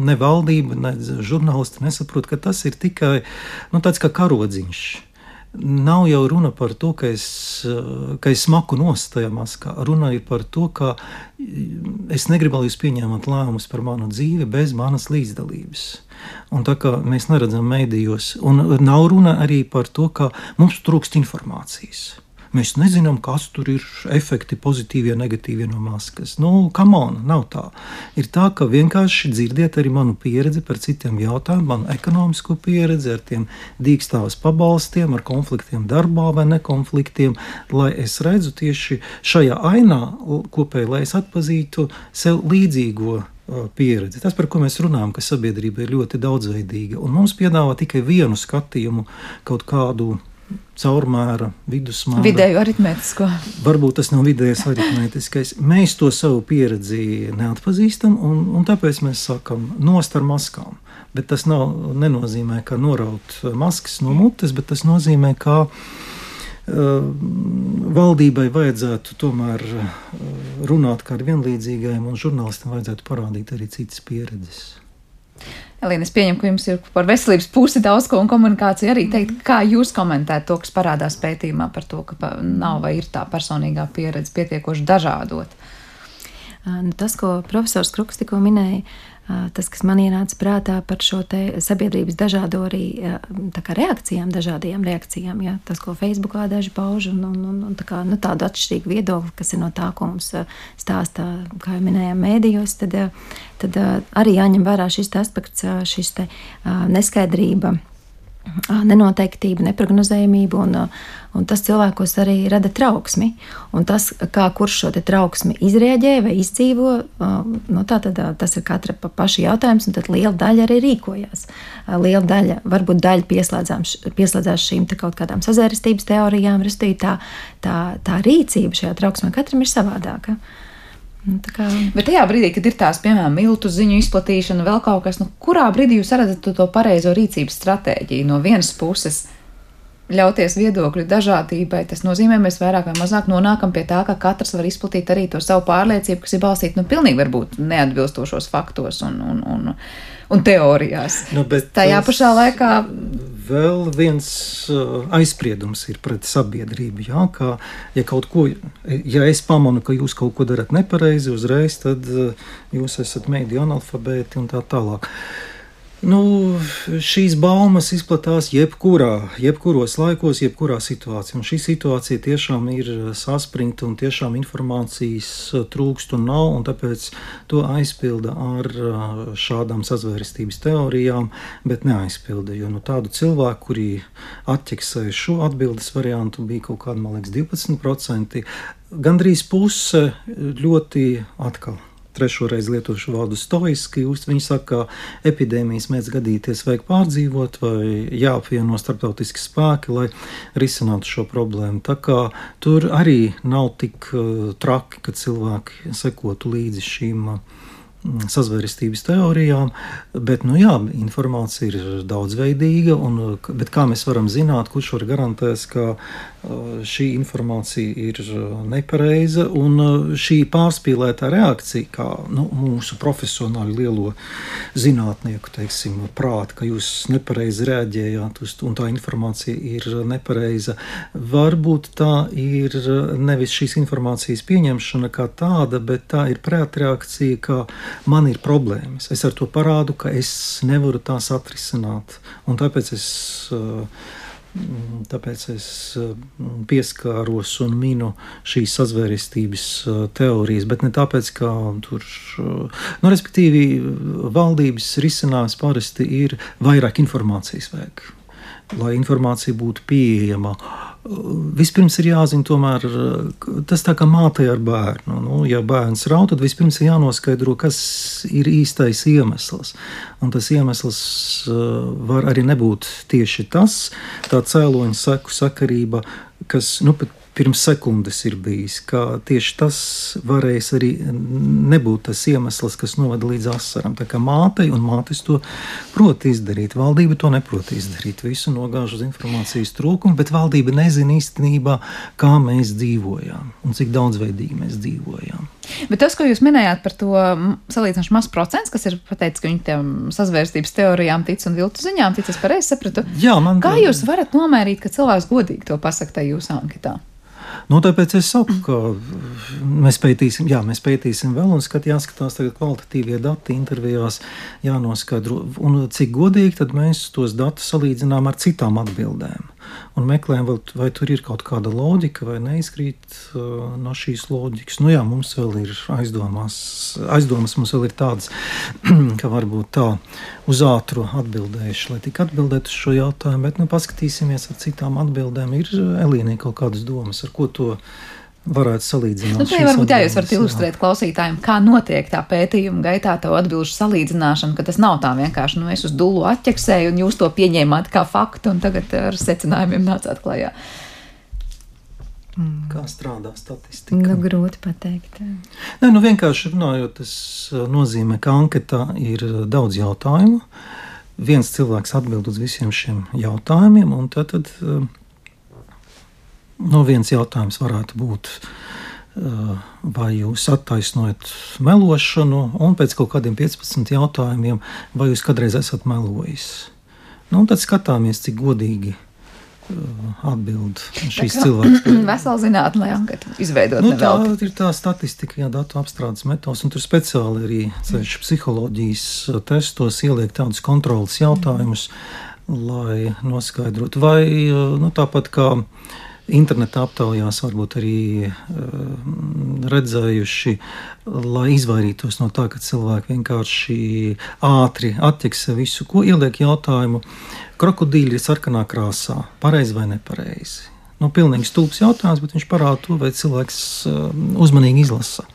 ne valdība, ne žurnālisti nesaprot, ka tas ir tikai nu, tāds kā karodziņš nav jau runa par to, ka es, ka es smaku nost tajā maskā. Runa ir par to, ka es negribu, lai jūs pieņemat lēmumus par manu dzīvi bez manas līdzdalības. Un tā kā mēs neredzam mēdījos, un nav runa arī par to, ka mums trūkst informācijas. Mēs nezinām, kas tur ir efekti, pozitīvie, negatīvie no maskas. Nu, come on, nav tā. Ir tā, ka vienkārši dzirdiet arī manu pieredzi par citiem jautājumiem, manu ekonomisko pieredzi ar tiem dīkstāvas pabalstiem, ar konfliktiem darbā vai nekonfliktiem, lai es redzu tieši šajā ainā kopēji, lai es atpazītu sev līdzīgo pieredzi. Tas, par ko mēs runājam, ka sabiedrība ir ļoti daudzveidīga, un mums piedāvā tikai vienu skatījumu, kaut kādu caurmēra, vidusmēra. Vidēju aritmētisko. Varbūt tas nav vidējais aritmētiskais. Mēs to savu pieredzi neatpazīstam, un, un tāpēc mēs sakam, nost ar maskām. Bet tas nav, nenozīmē, ka noraut maskas no mutes, bet tas nozīmē, ka uh, valdībai vajadzētu tomēr uh, runāt kā ar vienlīdzīgajiem, un žurnālistam vajadzētu parādīt arī citas pieredzes. Elīna, es pieņemu, ka jums ir par veselības pusi daudz ko un komunikāciju arī teikt. Kā jūs komentējat to, kas parādās pētījumā par to, ka nav vai ir tā personīgā pieredze pietiekoši dažādot? Nu, tas, ko profesors Kruks tikko minēja, tas, kas man ienāca prātā par šo sabiedrības dažādo arī reakcijām, dažādajām reakcijām, ja, tas, ko Facebookā daži pauž, un, un, un, un tā kā, nu, tādu atšķirīgu viedokli, kas ir no tā, ko mums stāstā, kā jau minējām, mēdījos, tad, tad arī jāņem vērā šis aspekts, šis te neskaidrība nenoteiktību, neprognozējumību, un, un tas cilvēkos arī rada trauksmi. Un tas, kā kurš šo trauksmi izrēģē vai izdzīvo, nu, tā, tad, tas ir katra paša jautājums, un tad liela daļa arī rīkojās. Liela daļa, varbūt daļa pieslēdzās šīm kaut kādām sazvērestības teorijām, respektīvi tā, tā, tā rīcība šajā trauksmē katram ir savādāka. Nu, kā... Bet tajā brīdī, kad ir tās, piemēram, miltu ziņu izplatīšana, vēl kaut kas, nu, kurā brīdī jūs redzat to, to pareizo rīcības stratēģiju no vienas puses? Ļauties viedokļu dažādībai, tas nozīmē, mēs vairāk vai mazāk nonākam pie tā, ka katrs var izplatīt arī to savu pārliecību, kas ir balstīta nu, pilnīgi varbūt neatbilstošos faktos un, un, un, un teorijās. Nu, Tajā pašā laikā. Vēl viens uh, aizspriedums ir pret sabiedrību. Jā, kā, ja, ko, ja es pamanu, ka jūs kaut ko darat nepareizi, uzreiz tad uh, jūs esat mēdī analfabēti un tā tālāk. Uh, Nu, šīs baumas izplatās jebkurā, jebkuros laikos, jebkurā situācijā. Un šī situācija tiešām ir saspringta un tiešām informācijas trūkst un nav, un tāpēc to aizpilda ar šādām sazvērestības teorijām, bet neaizpilda. Jo nu, tādu cilvēku, kuri atķeksēja šo atbildes variantu, bija kaut kāda, man liekas, 12%. Gandrīz puse ļoti atkal trešo reizi lietošu vārdu stoiski. Viņi saka, ka epidēmijas mēdz gadīties, vajag pārdzīvot, vai jāapvieno starptautiski spēki, lai risinātu šo problēmu. Tā kā tur arī nav tik uh, traki, ka cilvēki sekotu līdzi šīm. Uh, sazvērestības teorijām, bet nu, jā, informācija ir daudzveidīga. Un, bet kā mēs varam zināt, kurš var garantēt, ka šī informācija ir nepareiza un šī pārspīlētā reakcija, kā nu, mūsu profesionāli lielo zinātnieku teiksim, prāta, ka jūs nepareizi reaģējāt uz to, un tā informācija ir nepareiza. Varbūt tā ir nevis šīs informācijas pieņemšana kā tāda, bet tā ir prātreakcija, ka man ir problēmas. Es ar to parādu, ka es nevaru tās atrisināt. Un tāpēc es, eh, tāpēc es eh, pieskāros un minu šīs sazvērestības eh, teorijas, bet ne tāpēc, ka tur, nu, respektīvi, valdības risinājums parasti ir vairāk informācijas vajag lai informācija būtu pieejama. Vispirms ir jāzina, tomēr, tas tā kā mātei ar bērnu. Nu, ja bērns raud, tad vispirms ir jānoskaidro, kas ir īstais iemesls. Un tas iemesls uh, var arī nebūt tieši tas, tā cēloņa seku sakarība, kas nu, pat pirms sekundes ir bijis. Tieši tas varēs arī nebūt tas iemesls, kas novada līdz asaram. Tā kā mātei un mātes to prot izdarīt, valdība to neprot izdarīt. Visu nogāž uz informācijas trūkumu, bet valdība nezina īstenībā, kā mēs dzīvojam un cik daudzveidīgi mēs dzīvojam. Bet tas, ko jūs minējāt par to salīdzinoši maz procents, kas ir pateicis, ka viņi tam sazvērstības teorijām tic un viltu ziņām tic, es pareizi sapratu. Jā, man... Kā jūs varat nomērīt, ka cilvēks godīgi to pasaka tajā jūsu anketā? Nu, tāpēc es saku, ka mēs pētīsim, jā, mēs pētīsim vēl, un skat, jāskatās tagad kvalitatīvie dati intervijās, jānoskaidro, un cik godīgi tad mēs tos datus salīdzinām ar citām atbildēm un meklējam, vai, tur ir kaut kāda loģika, vai neizkrīt uh, no šīs loģikas. Nu, jā, mums vēl ir aizdomās, aizdomas, mums vēl ir tādas, ka varbūt tā uz ātru atbildējuši, lai tik atbildētu uz šo jautājumu, bet nu, paskatīsimies ar citām atbildēm. Ir Elīnai kaut kādas domas, ar ko to varētu salīdzināt. Nu, tā varbūt jā, jūs varat ilustrēt jā. klausītājiem, kā notiek tā pētījuma gaitā to atbilžu salīdzināšana, ka tas nav tā vienkārši, nu, es uz dulu atķeksēju un jūs to pieņēmāt kā faktu un tagad ar secinājumiem nācāt klajā. Mm. Kā strādā statistika? Nu, grūti pateikt. Nē, nu vienkārši runājot, tas uh, nozīmē, ka anketā ir uh, daudz jautājumu. Viens cilvēks atbild uz visiem šiem jautājumiem, un tad, tad uh, Nu, viens jautājums varētu būt, eh, vai jūs attaisnojat melošanu, un pēc kaut kādiem 15 jautājumiem, vai jūs kādreiz esat melojis. Nu, tad skatāmies, cik godīgi uh, atbild šīs cilvēks. Vesela zinātnē, anketu izveidot. Nu, tā ir tā statistika, jā, datu apstrādes metodas, un tur speciāli arī ceļš psiholoģijas testos ieliek tādus kontrolas jautājumus, lai noskaidrotu, vai nu, tāpat kā interneta aptaujās varbūt arī uh, redzējuši, lai izvairītos no tā, ka cilvēki vienkārši ātri atķeksē visu, ko ieliek jautājumu. krokodīļi ir sarkanā krāsā, pareizi vai nepareizi. Nu, pilnīgi stulbs jautājums, bet viņš parāda to, vai cilvēks uh, uzmanīgi izlasa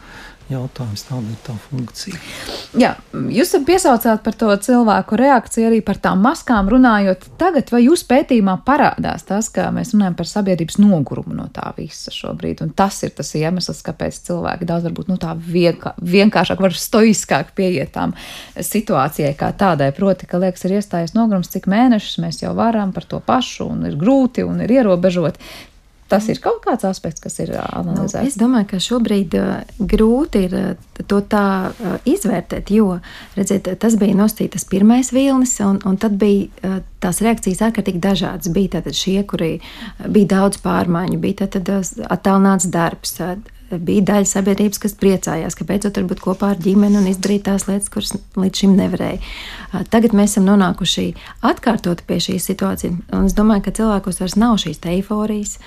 jautājums, tāda ir tā funkcija. Jā, jūs piesaucāt par to cilvēku reakciju, arī par tām maskām runājot. Tagad, vai jūs pētījumā parādās tas, ka mēs runājam par sabiedrības nogurumu no tā visa šobrīd, un tas ir tas iemesls, kāpēc cilvēki daudz varbūt nu, tā vienkā, vienkāršāk, var stoiskāk pieiet tām situācijai kā tādai. Proti, ka liekas, ir iestājies nogurums, cik mēnešus mēs jau varam par to pašu, un ir grūti un ir ierobežoti. Tas ir kaut kāds aspekts, kas ir analizēts. Nu, es domāju, ka šobrīd grūti ir to tā izvērtēt, jo redziet, tas bija nostītas pirmais vilnis, un, un tad bija tās reakcijas ārkārtīgi dažādas. Bija tātad šie, kuri bija daudz pārmaiņu, bija tātad attālināts darbs. Uh, bija daļa sabiedrības, kas priecājās, ka beidzot var būt kopā ar ģimeni un izdarīt tās lietas, kuras līdz šim nevarēja. Tagad mēs esam nonākuši atkārtot pie šīs situācijas, un es domāju, ka cilvēkos vairs nav šīs eiforijas.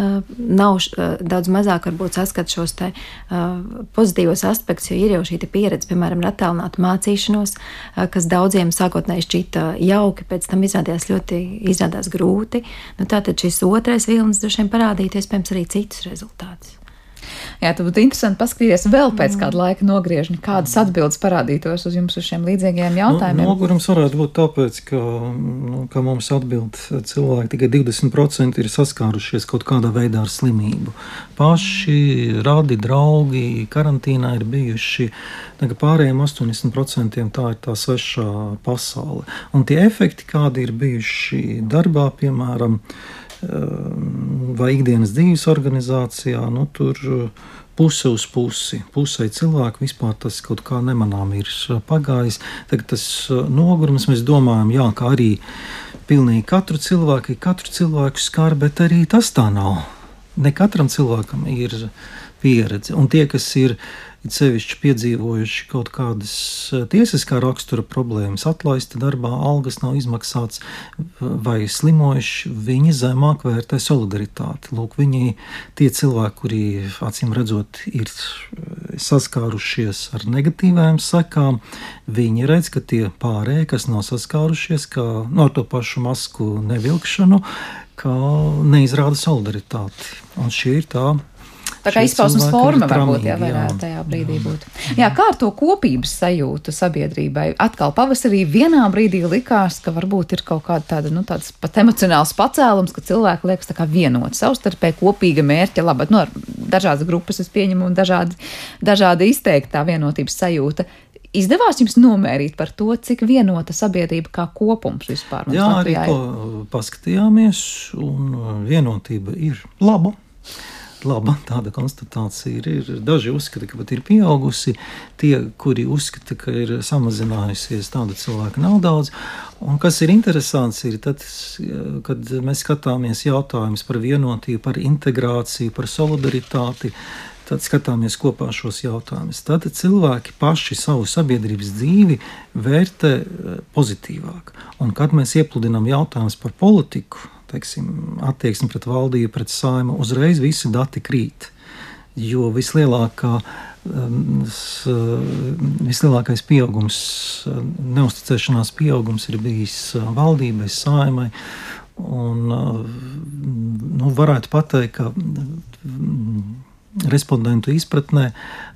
Uh, nav uh, daudz mazāk varbūt saskat šos te, uh, pozitīvos aspektus, jo ir jau šī pieredze, piemēram, ar attālinātu mācīšanos, kas daudziem sākotnēji šķita jauki, pēc tam izrādījās ļoti izrādās grūti. Nu, tātad šis otrais vilnis droši vien parādīja iespējams arī citus rezultātus. Jā, tad būtu interesanti paskatīties vēl pēc kāda laika nogriežņa, kādas atbildes parādītos uz jums uz šiem līdzīgiem nu, jautājumiem. Nu, nogurums varētu būt tāpēc, ka, nu, ka mums atbild cilvēki tikai 20% ir saskārušies kaut kādā veidā ar slimību. Paši radi, draugi, karantīnā ir bijuši. Pārējiem 80% tā ir tā svešā pasaule. Un tie efekti, kādi ir bijuši darbā, piemēram, vai ikdienas dzīves organizācijā, nu, tur eh, puse uz pusi. Pusē cilvēku vispār tas kaut kā nemanām ir eh, pagājis. Tagad tas eh, nogurums mēs domājam, jā, ka arī pilnīgi katru cilvēku, katru cilvēku skar, bet arī tas tā nav. Ne katram cilvēkam ir pieredze. Un tie, kas ir ielikumi, it sevišķi piedzīvojuši kaut kādas eh, tiesiskā rakstura problēmas, atlaisti darbā, algas nav izmaksāts vai slimojuši, viņi zemāk vērtē solidaritāti. Lūk, viņi tie cilvēki, kuri acīm redzot ir eh, saskārušies ar negatīvām sekām, viņi redz, ka tie pārējie, kas nav saskārušies kā, no nu, to pašu masku nevilkšanu, ka neizrāda solidaritāti. Un šī ir tā Tā kā izpausmes forma varbūt jā, varētu jā. tajā brīdī jā. būt. Jā, kā ar to kopības sajūtu sabiedrībai? Atkal pavasarī vienā brīdī likās, ka varbūt ir kaut kāda tāda, nu, tāds pat emocionāls pacēlums, ka cilvēki liekas tā kā vienot savstarpēji kopīga mērķa, labi, nu, dažādas grupas es pieņemu un dažādi, dažādi izteiktā vienotības sajūta. Izdevās jums nomērīt par to, cik vienota sabiedrība kā kopums vispār ir? Jā, arī to paskatījāmies, un vienotība ir laba laba tāda konstatācija ir. ir daži uzskata, ka pat ir pieaugusi, tie, kuri uzskata, ka ir samazinājusies, tādu cilvēku nav daudz. Un kas ir interesants, ir tad, kad mēs skatāmies jautājumus par vienotību, par integrāciju, par solidaritāti. Tad skatāmies kopā šos jautājumus. Tad cilvēki paši savu sabiedrības dzīvi vērtē eh, pozitīvāk. Un kad mēs iepludinām jautājumus par politiku, teiksim, attieksmi pret valdību, pret saimu, uzreiz visi dati krīt. Jo vislielākā, um, vislielākais pieaugums, neusticēšanās pieaugums ir bijis uh, valdībai, saimai. Un, uh, nu, varētu pateikt, ka mm, respondentu izpratnē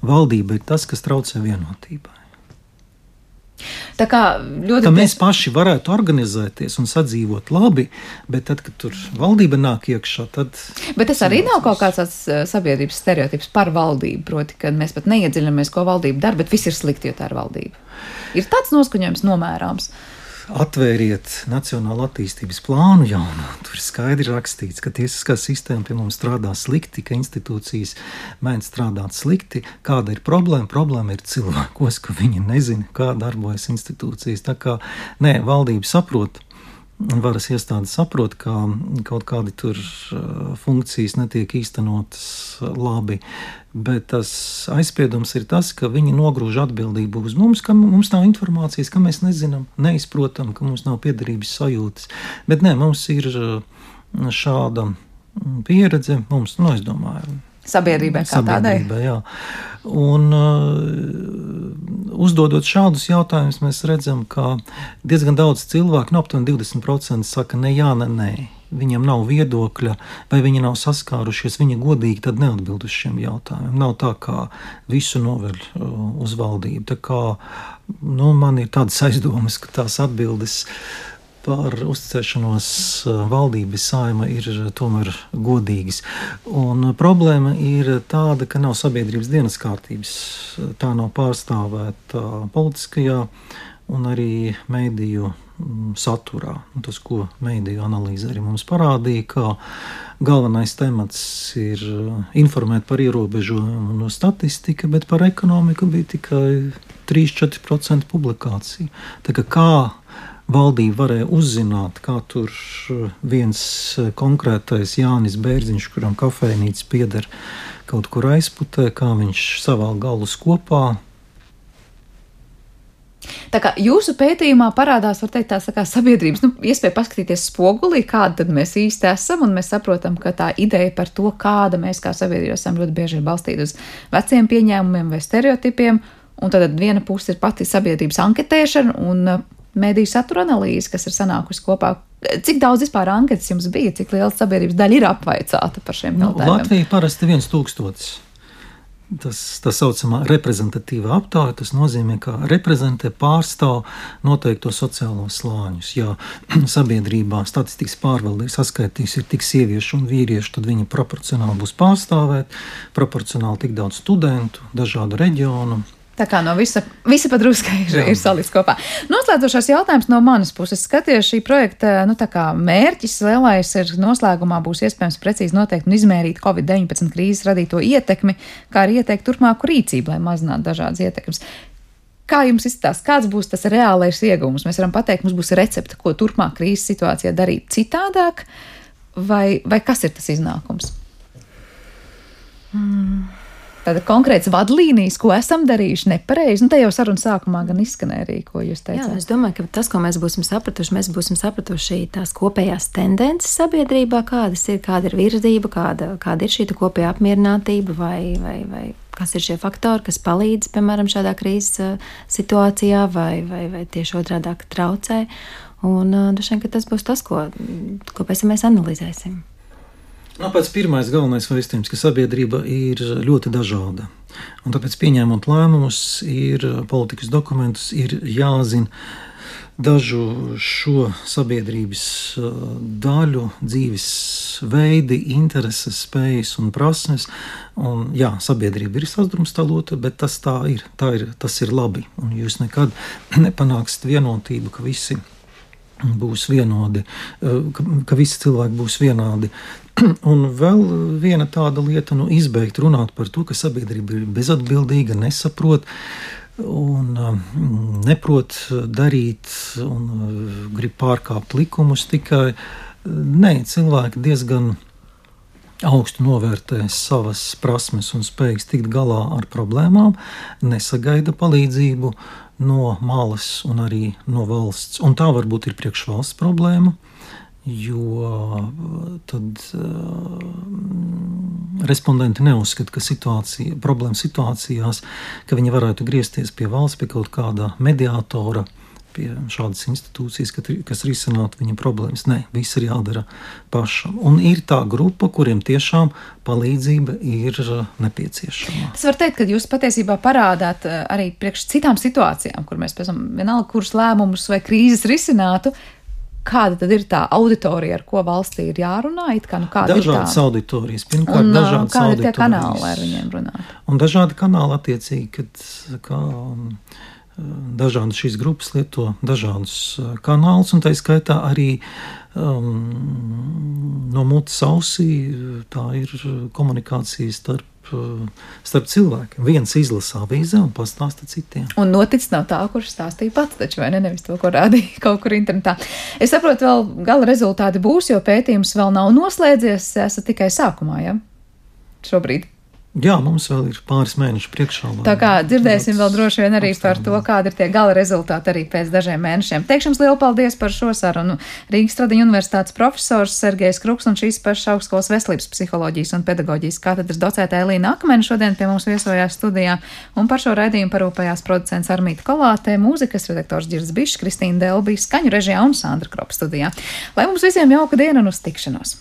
valdība ir tas, kas traucē vienotībai. Tā kā ļoti. Ka mēs paši varētu organizēties un sadzīvot labi, bet tad, kad tur valdība nāk iekšā, tad. Bet tas arī nav kaut kāds tāds sabiedrības stereotips par valdību. Proti, ka mēs pat neiedziļināmies, ko valdība dara, bet viss ir slikti, jo tā ir valdība. Ir tāds noskaņojums nomērāms. Atvēriet Nacionālo attīstības plānu jaunu. Tur ir skaidri rakstīts, ka tiesiskā sistēma pie mums strādā slikti, ka institūcijas mēdz strādāt slikti. Kāda ir problēma? Problēma ir cilvēkos, ka viņi nezina, kā darbojas institūcijas. Tā kā nē, valdība saprot, varas iestādes saprot, ka kaut kādi tur uh, funkcijas netiek īstenotas labi, bet tas aizspriedums ir tas, ka viņi nogrūž atbildību uz mums, ka mums nav informācijas, ka mēs nezinām, neizprotam, ka mums nav piederības sajūtas. Bet nē, mums ir uh, šāda pieredze, mums, nu, es domāju, sabiedrībai kā tādai. Jā. Un, uh, uzdodot šādus jautājumus, mēs redzam, ka diezgan daudz cilvēku, no nu, aptuveni 20%, saka, ne, jā, ne, nē. Viņam nav viedokļa, vai viņi nav saskārušies. Viņi godīgi neatbild uz šiem jautājumiem. Nav tā, kā visu novēl uh, uz valdību. Tā kā, nu, man ir tādas aizdomas, ka tās atbildes uh, par uzticēšanos eh, valdībai saima ir eh, tomēr godīgas. Un eh, problēma ir tāda, ka nav sabiedrības dienas kārtības. Tā nav pārstāvēta politiskajā un arī mēdīju mm, saturā. Tas, ko mēdīju analīze arī mums parādīja, ka galvenais temats ir informēt par ierobežojumu no statistika, bet par ekonomiku bija tikai 3-4% publikācija. Tā kā valdība varēja uzzināt, kā tur eh, viens eh, konkrētais Jānis Bērziņš, kuram kafejnīca pieder kaut kur aizputē, kā viņš savā galus kopā. Tā kā jūsu pētījumā parādās, teikt, tā kā sabiedrības nu, iespēja paskatīties spogulī, kāda mēs īsti esam, un mēs saprotam, ka tā ideja par to, kāda mēs kā sabiedrība esam, ļoti bieži ir balstīta uz veciem pieņēmumiem vai stereotipiem, un tad viena puse ir pati sabiedrības anketēšana, un mediju satura analīze, kas ir sanākusi kopā. Cik daudz vispār anketas jums bija, cik liela sabiedrības daļa ir apvaicāta par šiem nu, jautājumiem? Latvija parasti viens tūkstotis. Tas tā saucamā reprezentatīva aptāja, tas nozīmē, ka reprezentē pārstāv noteikto sociālo slāņus. Ja sabiedrībā statistikas pārvalde ir saskaitījis, ir tik sieviešu un vīriešu, tad viņi proporcionāli būs pārstāvēti, proporcionāli tik daudz studentu, dažādu reģionu, Tā kā no visa, visa padruskai ir, ir salikts kopā. Noslēdzošais jautājums no manas puses. Skaties, šī projekta nu, mērķis lielais ir noslēgumā būs iespējams precīzi noteikt un izmērīt Covid-19 krīzes radīto ietekmi, kā arī ieteikt turpmāku rīcību, lai mazinātu dažādas ietekmes. Kā jums izskatās, kāds būs tas reālais iegūms? Mēs varam pateikt, mums būs recepte, ko turpmāk krīzes situācijā darīt citādāk, vai, vai kas ir tas iznākums? Hmm tāda konkrēts vadlīnijas, ko esam darījuši nepareizi. Nu, te jau sarunas sākumā gan izskanēja arī, ko jūs teicāt. Jā, es domāju, ka tas, ko mēs būsim sapratuši, mēs būsim sapratuši tās kopējās tendences sabiedrībā, kādas ir, kāda ir virzība, kāda, kāda ir šī kopējā apmierinātība vai, vai, vai kas ir šie faktori, kas palīdz, piemēram, šādā krīzes situācijā vai, vai, vai tieši otrādi traucē. Un droši vien, tas būs tas, ko, ko pēc tam mēs analizēsim. Nu, pēc pirmais galvenais vēstījums, ka sabiedrība ir ļoti dažāda. Un tāpēc pieņēmot lēmumus, ir politikas dokumentus, ir jāzina dažu šo sabiedrības uh, daļu, dzīves veidi, intereses, spējas un prasmes. Un, jā, sabiedrība ir sadrumstalota, bet tas tā ir. Tā ir tas ir labi. Un jūs nekad nepanāksiet vienotību, ka visi būs vienādi, uh, ka, ka visi cilvēki būs vienādi Un vēl viena tāda lieta, nu, izbeigt runāt par to, ka sabiedrība ir bezatbildīga, nesaprot un um, neprot darīt un uh, grib pārkāpt likumus tikai. Nē, cilvēki diezgan augstu novērtē savas prasmes un spējas tikt galā ar problēmām, nesagaida palīdzību no malas un arī no valsts. Un tā varbūt ir priekšvalsts problēma jo tad uh, respondenti neuzskata, ka situācija, problēma situācijās, ka viņi varētu griezties pie valsts, pie kaut kāda mediātora, pie šādas institūcijas, kas risinātu viņa problēmas. Nē, viss ir jādara pašam. Un ir tā grupa, kuriem tiešām palīdzība ir nepieciešama. Es varu teikt, ka jūs patiesībā parādāt arī priekš citām situācijām, kur mēs pēc tam vienalga, kurus lēmumus vai krīzes risinātu, Kāda tad ir tā auditorija, ar ko valstī ir jārunā? Kā, nu, dažādas auditorijas. Pirmkārt, un, dažādas kādi ir tie kanāli, ar viņiem runātu? Un dažādi kanāli attiecīgi, kad kā, dažādas šīs grupas lieto dažādus kanālus, un tā skaitā arī um, no mutes ausī tā ir komunikācija starp starp cilvēkiem. Viens izlasa avīzē un pastāsta citiem. Un noticis nav tā, kurš stāstīja pats, taču vai ne? Nevis to, ko rādīja kaut kur internetā. Es saprotu, vēl gala rezultāti būs, jo pētījums vēl nav noslēdzies. Esat tikai sākumā, ja? Šobrīd. Jā, mums vēl ir pāris mēneši priekšā. Tā kā dzirdēsim vēl droši vien arī par to, kāda ir tie gala rezultāti arī pēc dažiem mēnešiem. Teikšu jums lielu paldies par šo sarunu. Rīgas Tradiņu universitātes profesors Sergejs Kruks un šīs pašas augstskolas veselības psiholoģijas un pedagoģijas katedras docētē Elīna Akmeni šodien pie mums viesojās studijā. Un par šo raidījumu parūpējās producents Armīta Kolātē, mūzikas redaktors Girds Bišs, Kristīna Delbī, skaņu režijā un Sandra Kropa studijā. Lai mums visiem jauka diena un uz tikšanos!